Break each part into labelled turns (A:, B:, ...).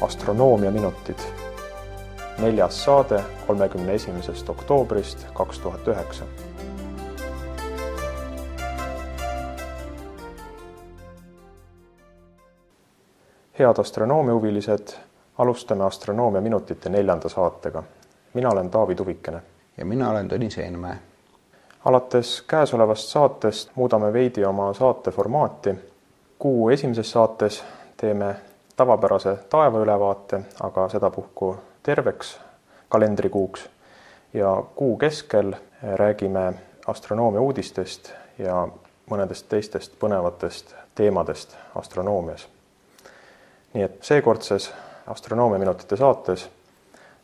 A: astronoomiaminutid. neljas saade kolmekümne esimesest oktoobrist kaks tuhat üheksa. head astronoomiahuvilised, alustame astronoomiaminutite neljanda saatega. mina olen Taavi Tuvikene.
B: ja mina olen Tõnis Eenmäe.
A: alates käesolevast saatest muudame veidi oma saate formaati. kuu esimeses saates teeme tavapärase taevaülevaate, aga sedapuhku terveks kalendrikuuks ja kuu keskel räägime astronoomia uudistest ja mõnedest teistest põnevatest teemadest astronoomias. nii et seekordses astronoomia minutite saates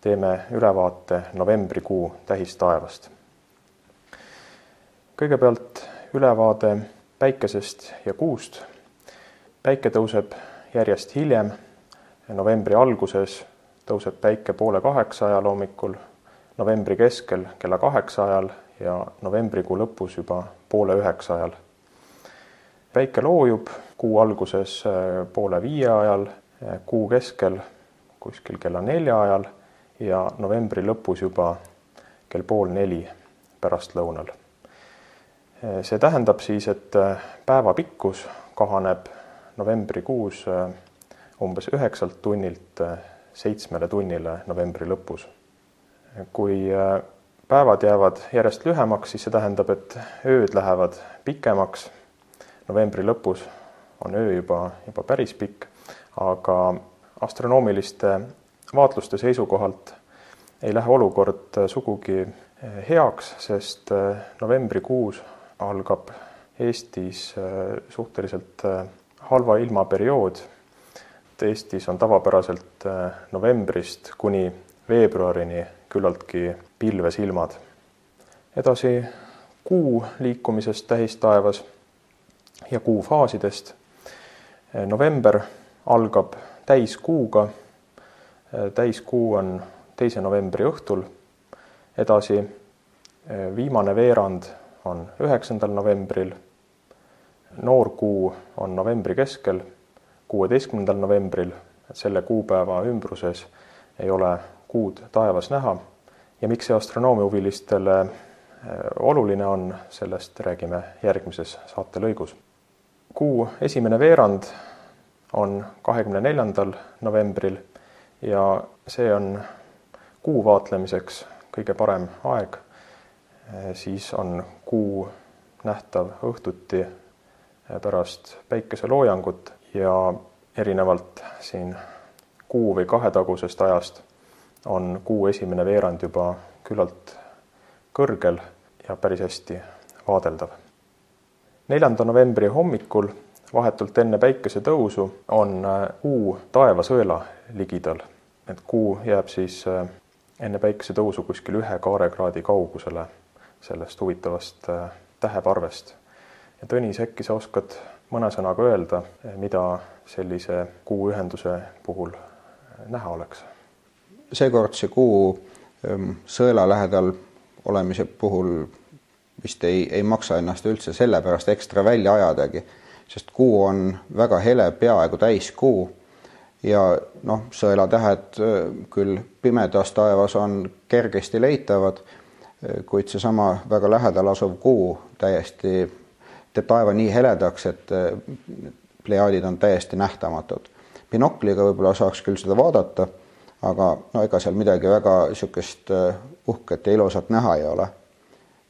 A: teeme ülevaate novembrikuu tähistaevast. kõigepealt ülevaade päikesest ja kuust. päike tõuseb järjest hiljem, novembri alguses tõuseb päike poole kaheksa ajal hommikul, novembri keskel kella kaheksa ajal ja novembrikuu lõpus juba poole üheksa ajal. päike loojub kuu alguses äh, poole viie ajal, äh, kuu keskel kuskil kella nelja ajal ja novembri lõpus juba kell pool neli pärastlõunal. Äh, see tähendab siis, et päeva pikkus kahaneb novembrikuus umbes üheksalt tunnilt seitsmele tunnile novembri lõpus. kui äh, päevad jäävad järjest lühemaks, siis see tähendab, et ööd lähevad pikemaks. novembri lõpus on öö juba, juba päris pikk, aga astronoomiliste vaatluste seisukohalt ei lähe olukord sugugi äh, heaks, sest äh, novembrikuus algab Eestis suhteliselt halva ilmaperiood Eestis on tavapäraselt äh, novembrist kuni veebruarini küllaltki pilves ilmad. edasi kuu liikumisest tähistaevas ja kuu faasidest. Äh, november algab täiskuuga. Äh, täiskuu on teise novembri õhtul. edasi viimane veerand on üheksandal novembril. Noorkuu on novembri keskel kuueteistkümnendal novembril, selle kuupäeva ümbruses ei ole kuud taevas näha ja miks see astronoomiahuvilistele äh, oluline on, sellest räägime järgmises saatelõigus. kuu esimene veerand on kahekümne neljandal novembril ja see on kuu vaatlemiseks kõige parem aeg. Äh, siis on kuu nähtav õhtuti pärast päikeseloojangut ja erinevalt siin kuu või kahetagusest ajast on kuu esimene veerand juba küllalt kõrgel ja päris hästi vaadeldav. neljanda novembri hommikul, vahetult enne päikesetõusu, on kuu taevasõela ligidal, et kuu jääb siis äh, enne päikesetõusu kuskil ühe kaarekraadi kaugusele sellest huvitavast äh, täheparvest. Ja Tõnis, äkki sa oskad mõne sõnaga öelda, mida sellise kuuühenduse puhul näha oleks?
B: seekordse kuu ähm, sõela lähedal olemise puhul vist ei, ei maksa ennast üldse sellepärast ekstra välja ajadagi, sest kuu on väga hele, peaaegu täiskuu ja noh, sõelatähed äh, küll pimedas taevas on kergesti leitavad, äh, kuid seesama väga lähedal asuv kuu täiesti teeb taeva nii heledaks, et plejaadid on täiesti nähtamatud. binokliga võib-olla saaks küll seda vaadata, aga no ega seal midagi väga niisugust äh, uhket ja ilusat näha ei ole.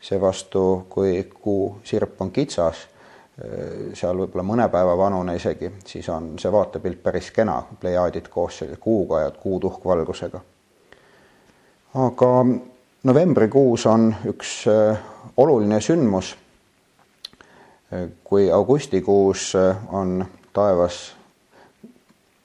B: seevastu, kui kuu sirp on kitsas, äh, seal võib-olla mõne päeva vanune isegi, siis on see vaatepilt päris kena, plejaadid koos selle kuuga ja kuu tuhkvalgusega. aga novembrikuus on üks äh, oluline sündmus kui augustikuus on taevas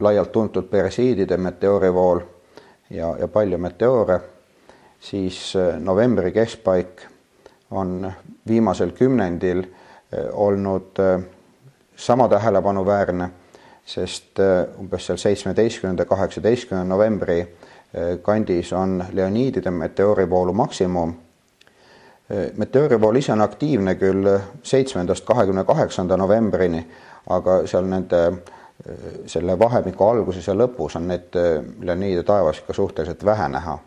B: laialt tuntud persiidide meteoorivool ja, ja palju meteoore, siis novembri keskpaik on viimasel kümnendil eh, olnud sama tähelepanuväärne, sest umbes seal seitsmeteistkümnenda, kaheksateistkümnenda novembri kandis on Leoniidide meteoorivoolu maksimum meteoorivool ise on aktiivne küll seitsmendast kahekümne kaheksanda novembrini, aga seal nende selle vahemiku alguses ja lõpus on neid Leoniide taevas ikka suhteliselt vähe näha.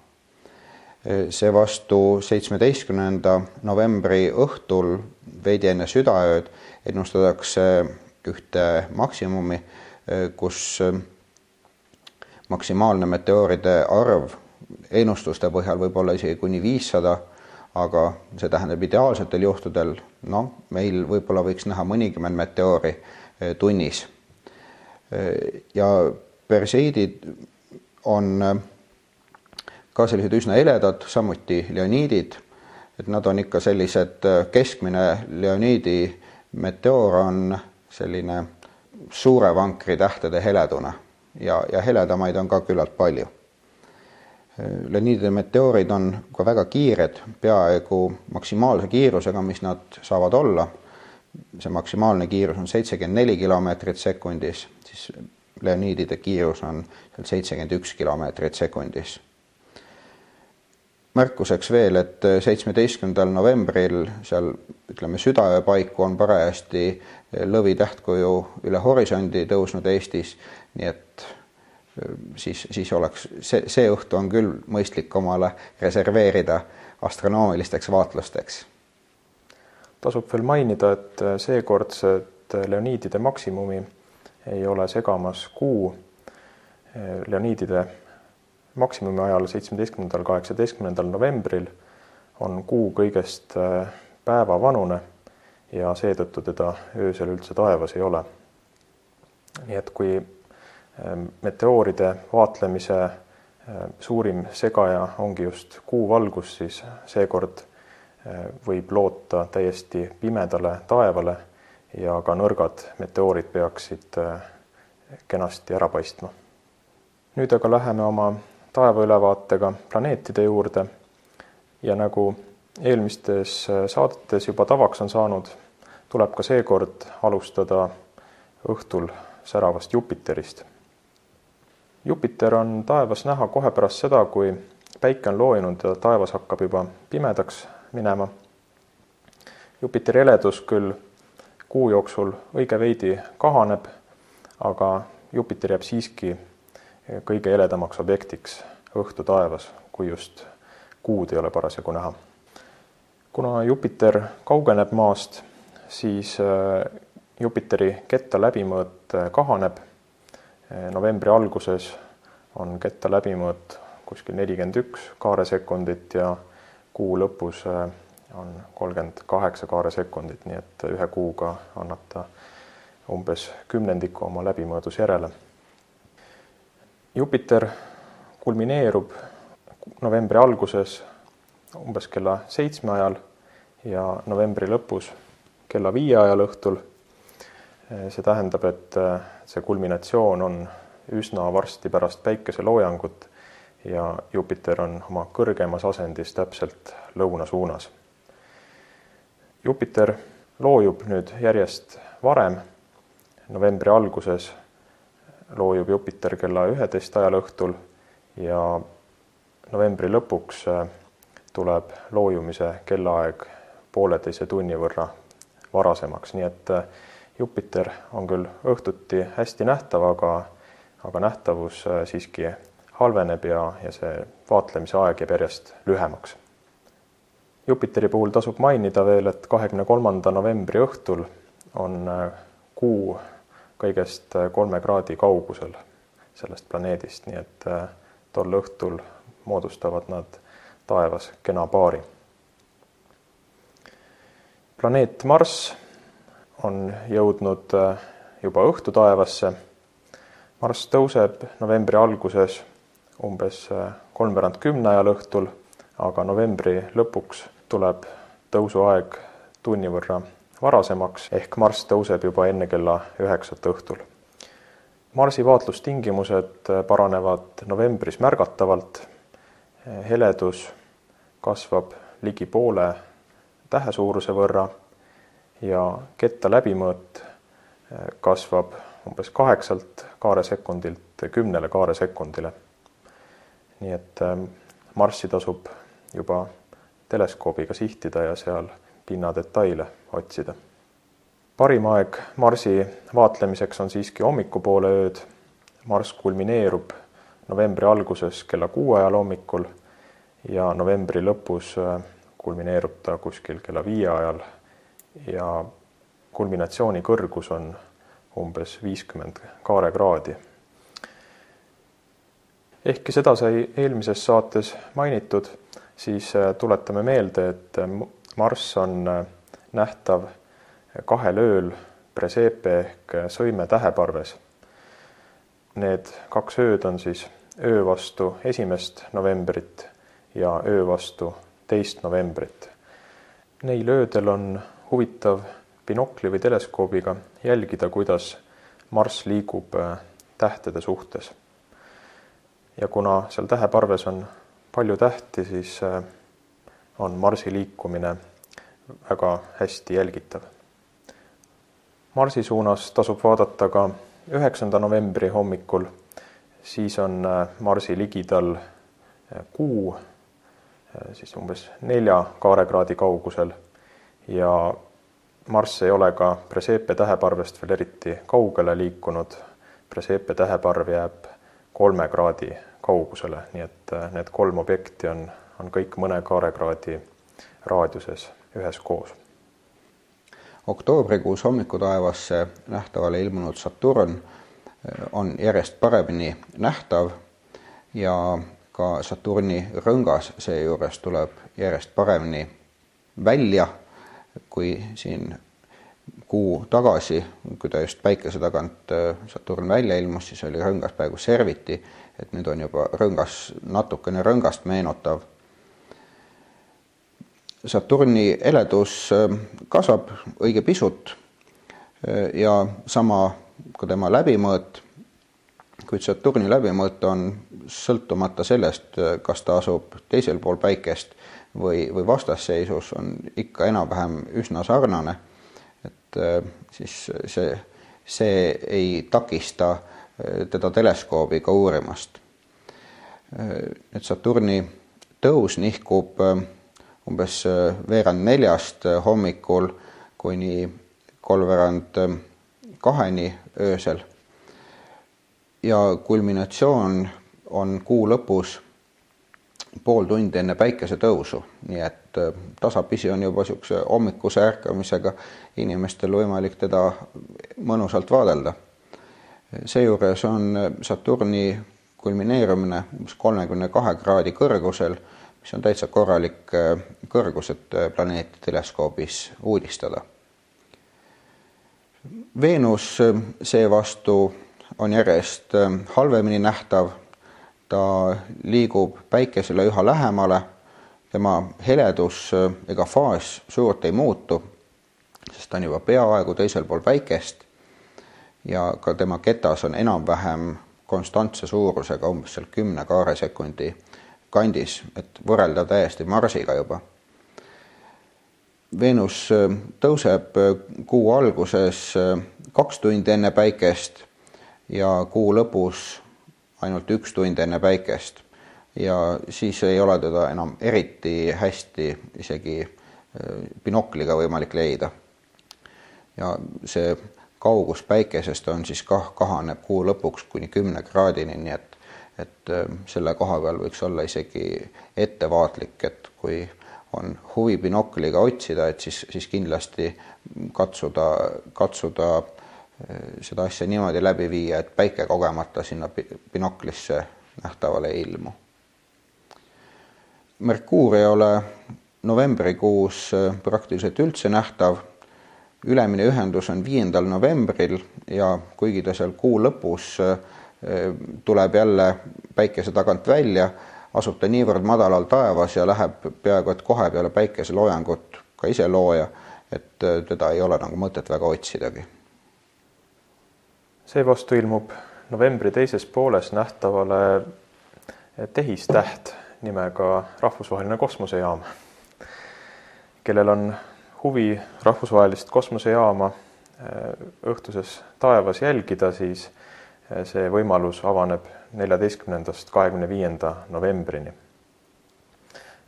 B: seevastu seitsmeteistkümnenda novembri õhtul veidi enne südaööd ennustatakse ühte maksimumi, kus maksimaalne meteooride arv ennustuste põhjal võib olla isegi kuni viissada, aga see tähendab ideaalsetel juhtudel, noh, meil võib-olla võiks näha mõnikümmend meteoori eh, tunnis. Eh, ja perseiidid on eh, ka sellised üsna eledad, samuti leoniidid, et nad on ikka sellised, keskmine leoniidi meteoor on selline suure vankri tähtede heledune ja, ja heledamaid on ka küllalt palju. Leoniidide meteoorid on ka väga kiired, peaaegu maksimaalse kiirusega, mis nad saavad olla. see maksimaalne kiirus on seitsekümmend neli kilomeetrit sekundis, siis Leoniidide kiirus on seal seitsekümmend üks kilomeetrit sekundis märkuseks veel, et seitsmeteistkümnendal novembril seal ütleme südaöö paiku on parajasti lõvitähtkuju üle horisondi tõusnud Eestis, nii et siis, siis oleks see, see õhtu on küll mõistlik omale reserveerida astronoomilisteks vaatlusteks.
A: tasub veel mainida, et seekordset Leoniidide maksimumi ei ole segamas kuu. Leoniidide maksimumi ajal, seitsmeteistkümnendal, kaheksateistkümnendal novembril on kuu kõigest äh, päevavanune ja seetõttu teda öösel üldse taevas ei ole. nii et kui meteooride vaatlemise äh, suurim segaja ongi just kuu valgus, siis seekord äh, võib loota täiesti pimedale taevale ja ka nõrgad meteoorid peaksid kenasti ära paistma. nüüd aga läheme oma taevaülevaatega planeetide juurde ja nagu eelmistes saadetes juba tavaks on saanud, tuleb ka seekord alustada õhtul säravast Jupiterist. Jupiter on taevas näha kohe pärast seda, kui päike on loojunud ja taevas hakkab juba pimedaks minema. Jupiteri heledus küll kuu jooksul õige veidi kahaneb, aga Jupiter jääb siiski kõige heledamaks objektiks õhtu taevas, kui just kuud ei ole parasjagu näha. kuna Jupiter kaugeneb maast, siis äh, Jupiteri ketta läbimõõt äh, kahaneb. Äh, novembri alguses on ketta läbimõõt kuskil nelikümmend üks kaaresekundit ja kuu lõpus on kolmkümmend kaheksa kaaresekundit, nii et ühe kuuga annab ta umbes kümnendiku oma läbimõõdus järele Jupiter kulmineerub novembri alguses umbes kella seitsme ajal ja novembri lõpus kella viie ajal õhtul. See tähendab, et see kulminatsioon on üsna varsti pärast päikeseloojangut ja Jupiter on oma kõrgemas asendis täpselt lõuna suunas. Jupiter loojub nüüd järjest varem, novembri alguses loojub Jupiter kella üheteist ajal õhtul ja novembri lõpuks äh, tuleb loojumise kellaaeg pooleteise tunni võrra varasemaks, nii et Jupiter on küll õhtuti hästi nähtav, aga, aga nähtavus äh, siiski halveneb ja, ja see vaatlemise aeg jääb järjest lühemaks. Jupiteri puhul tasub mainida veel, et kahekümne kolmanda novembri õhtul on Kuu kõigest äh, kolme kraadi kaugusel sellest planeedist, nii et äh, tol õhtul moodustavad nad taevas kena paari. planeet Marss on jõudnud äh, juba õhtutaevasse. Marss tõuseb novembri alguses umbes kolmveerand kümne ajal õhtul, aga novembri lõpuks tuleb tõusuaeg tunni võrra varasemaks ehk Marss tõuseb juba enne kella üheksat õhtul. Marsi vaatlustingimused paranevad novembris märgatavalt. heledus kasvab ligi poole tähesuuruse võrra ja ketta läbimõõt kasvab umbes kaheksalt kaaresekundilt kümnele kaaresekundile. nii et ähm, Marssi tasub juba teleskoobiga sihtida ja seal pinnadetaile otsida. parim aeg Marsi vaatlemiseks on siiski hommikupoole ööd. Marss kulmineerub novembri alguses kella kuue ajal hommikul ja novembri lõpus äh, kulmineerub ta kuskil kella viie ajal ja kulminatsiooni kõrgus on umbes viiskümmend kaarekraadi. ehkki seda sai eelmises saates mainitud, siis äh, tuletame meelde, et äh, Marss on nähtav kahel ööl Presepe ehk sõime täheparves. Need kaks ööd on siis öö vastu esimest novembrit ja öö vastu teist novembrit. Neil öödel on huvitav binokli või teleskoobiga jälgida, kuidas Marss liigub äh, tähtede suhtes. ja kuna seal täheparves on palju tähti, siis äh, on Marsi liikumine väga hästi jälgitav. Marsi suunas tasub vaadata ka üheksanda novembri hommikul siis on äh, Marsi ligidal kuu siis umbes nelja kaarekraadi kaugusel ja Marss ei ole ka Presepe täheparvest veel eriti kaugele liikunud. Presepe täheparv jääb kolme kraadi kaugusele, nii et need kolm objekti on, on kõik mõne kaarekraadi raadiuses üheskoos.
B: oktoobrikuus hommikutaevasse nähtavale ilmunud Saturn on järjest paremini nähtav ja ka Saturni rõngas seejuures tuleb järjest paremini välja, kui siin kuu tagasi, kui ta just päikese tagant äh, Saturn välja ilmus, siis oli rõngas peaaegu serviti, et nüüd on juba rõngas natukene rõngast meenutav. Saturni heledus äh, kasvab õige pisut äh, ja sama ka tema läbimõõt, kuid Saturni läbimõõt on sõltumata sellest, kas ta asub teisel pool päikest või, või vastasseisus, on ikka enam-vähem üsna sarnane. et äh, siis see, see ei takista äh, teda teleskoobiga uurimast. Äh, et Saturni tõus nihkub umbes veerand neljast hommikul kuni kolmveerand kaheni öösel. Ja kulminatsioon on kuu lõpus pool tundi enne päikesetõusu, nii et äh, tasapisi on juba niisuguse hommikuse ärkamisega inimestel võimalik teda mõnusalt vaadelda. seejuures on Saturni kulmineerumine umbes kolmekümne kahe kraadi kõrgusel, mis on täitsa korralik äh, kõrgus, et äh, planeeti teleskoobis uudistada Veenus seevastu on järjest ähm, halvemini nähtav, ta liigub Päikesele üha lähemale, tema heledus äh, ega faas suurt ei muutu, sest ta on juba peaaegu teisel pool Päikest. Ja ka tema ketas on enam-vähem konstantse suurusega, umbes seal kümne kaaresekundi kandis, et võrrelda täiesti Marsiga juba. Veenus äh, tõuseb äh, kuu alguses äh, kaks tundi enne päikest ja kuu lõpus ainult üks tund enne päikest ja siis ei ole teda enam eriti hästi isegi binokliga võimalik leida. ja see kaugus päikesest on siis kah, kahaneb kuu lõpuks kuni kümne kraadini, nii et et selle koha peal võiks olla isegi ettevaatlik, et kui on huvi binokliga otsida, et siis, siis kindlasti katsuda, katsuda seda asja niimoodi läbi viia, et päike kogemata sinna binoklisse nähtavale ei ilmu. Merkuur ei ole novembrikuus eh, praktiliselt üldse nähtav. ülemine ühendus on viiendal novembril ja kuigi ta seal kuu lõpus eh, tuleb jälle päikese tagant välja asub ta niivõrd madalal taevas ja läheb peaaegu et kohe peale päikeseloojangut ka ise looja, et teda ei ole nagu mõtet väga otsidagi.
A: Seevastu ilmub novembri teises pooles nähtavale tehistäht nimega Rahvusvaheline Kosmosejaam. kellel on huvi rahvusvahelist kosmosejaama äh, õhtuses taevas jälgida, siis äh, see võimalus avaneb neljateistkümnendast kahekümne viienda novembrini.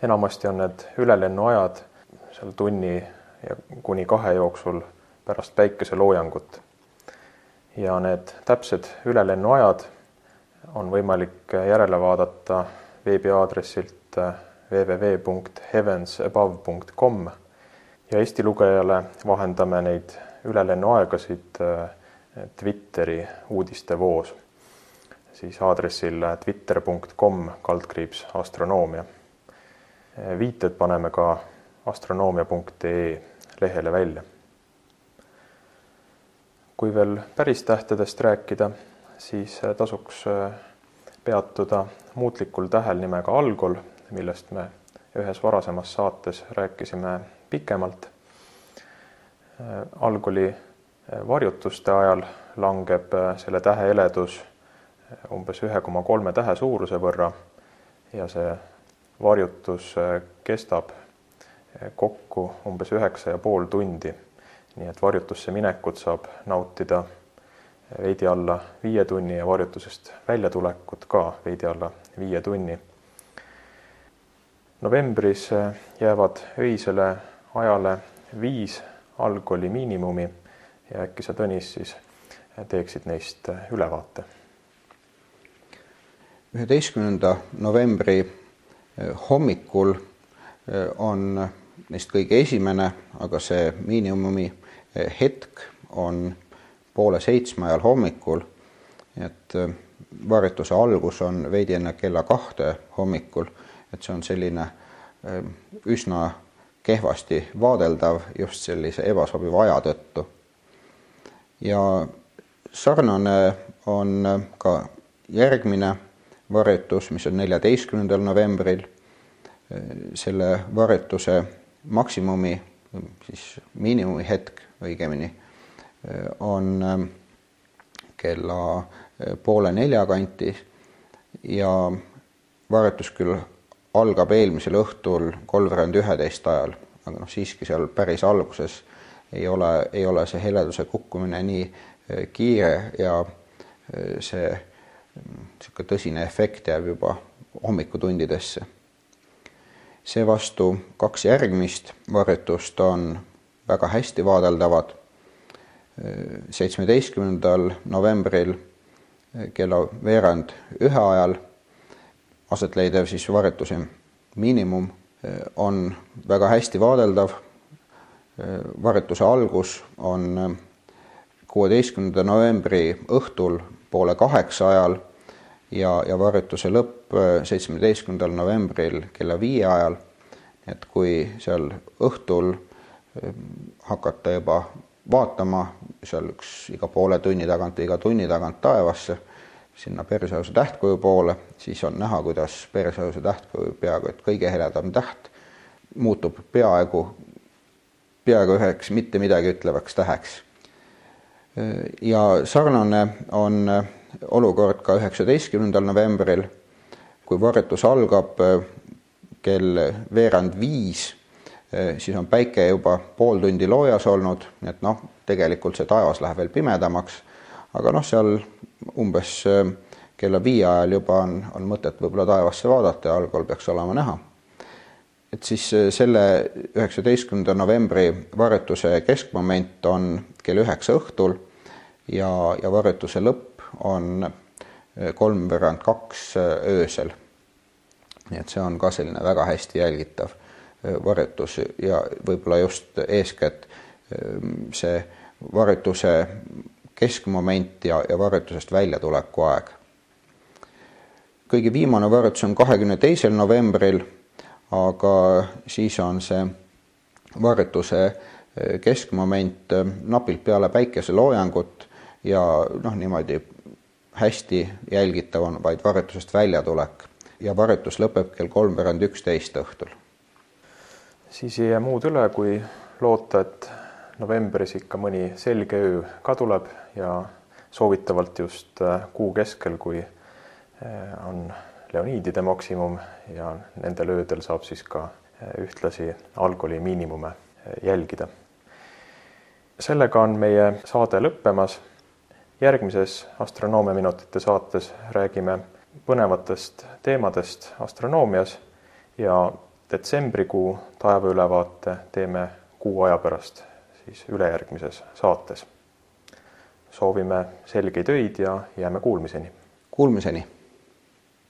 A: enamasti on need ülelennuajad seal tunni ja kuni kahe jooksul pärast päikeseloojangut. Ja need täpsed ülelennuajad on võimalik järele vaadata veebiaadressilt www.heavensabove.com ja Eesti lugejale vahendame neid ülelennuaegasid Twitteri uudistevoos siis aadressil twitter.com kaldkriips astronoomia. viited paneme ka astronoomia.ee lehele välja. Kui veel päris tähtedest rääkida, siis tasuks peatuda muutlikul tähel nimega Algol, millest me ühes varasemas saates rääkisime pikemalt. Algoli varjutuste ajal langeb selle tähe heledus umbes ühe koma kolme tähe suuruse võrra ja see varjutus äh, kestab äh, kokku umbes üheksa ja pool tundi. Nii et varjutusse minekut saab nautida veidi alla viie tunni ja varjutusest väljatulekut ka veidi alla viie tunni. novembris jäävad öisele ajale viis algkooli miinimumi ja äkki sa, Tõnis, siis teeksid neist ülevaate
B: üheteistkümnenda novembri eh, hommikul eh, on neist kõige esimene, aga see miinimumi hetk on poole seitsme ajal hommikul. et varjutuse algus on veidi enne kella kahte hommikul, et see on selline üsna kehvasti vaadeldav just sellise ebasobiva aja tõttu. ja sarnane on ka järgmine varjutus, mis on neljateistkümnendal novembril. selle varjutuse maksimumi, siis miinimumi hetk õigemini, on kella poole nelja kanti ja varjutus küll algab eelmisel õhtul kolmveerand üheteist ajal, aga noh, siiski seal päris alguses ei ole, ei ole see heleduse kukkumine nii kiire ja see niisugune tõsine efekt jääb juba hommikutundidesse. Seevastu kaks järgmist varjutust on väga hästi vaadeldavad. seitsmeteistkümnendal novembril kella veerand ühe ajal aset leidev siis varjutuse miinimum on väga hästi vaadeldav. varjutuse algus on kuueteistkümnenda novembri õhtul poole kaheksa ajal ja, ja varjutuse lõpp äh, seitsmeteistkümnendal novembril kella viie ajal. et kui seal õhtul äh, hakata juba vaatama seal üks iga poole tunni tagant või iga tunni tagant taevasse, sinna Persause tähtkuju poole, siis on näha, kuidas Persause tähtkuju peaaegu et kõige heledam täht muutub peaaegu, peaaegu üheks mitte midagi ütlevaks täheks ja sarnane on äh, olukord ka üheksateistkümnendal novembril, kui varjutus algab äh, kell veerand viis, äh, siis on päike juba pool tundi loojas olnud, nii et noh, tegelikult see taevas läheb veel pimedamaks, aga noh, seal umbes kella viie ajal juba on, on mõtet võib-olla taevasse vaadata ja allpool peaks olema näha. et siis selle üheksateistkümnenda novembri varjutuse keskmoment on kell üheksa õhtul ja, ja varjutuse lõpp on kolmveerand kaks eh, öösel. nii et see on ka selline väga hästi jälgitav eh, varjutus ja võib-olla just eeskätt see varjutuse keskmoment ja, ja varjutusest väljatuleku aeg. kõige viimane varjutus on kahekümne teisel novembril, aga siis on see varjutuse keskmoment napilt peale päikeseloojangut ja noh, niimoodi hästi jälgitav on vaid varjutusest väljatulek ja varjutus lõpeb kell kolmveerand üksteist õhtul.
A: siis ei jää muud üle, kui loota, et novembris ikka mõni selge öö ka tuleb ja soovitavalt just äh, kuu keskel, kui äh, on leoniidide maksimum ja nendel öödel saab siis ka äh, ühtlasi algkooli miinimume jälgida. sellega on meie saade lõppemas järgmises Astronoomia minutite saates räägime põnevatest teemadest astronoomias ja detsembrikuu taevaülevaate teeme kuu aja pärast siis ülejärgmises saates. soovime selgeid öid ja jääme kuulmiseni.
B: Kuulmiseni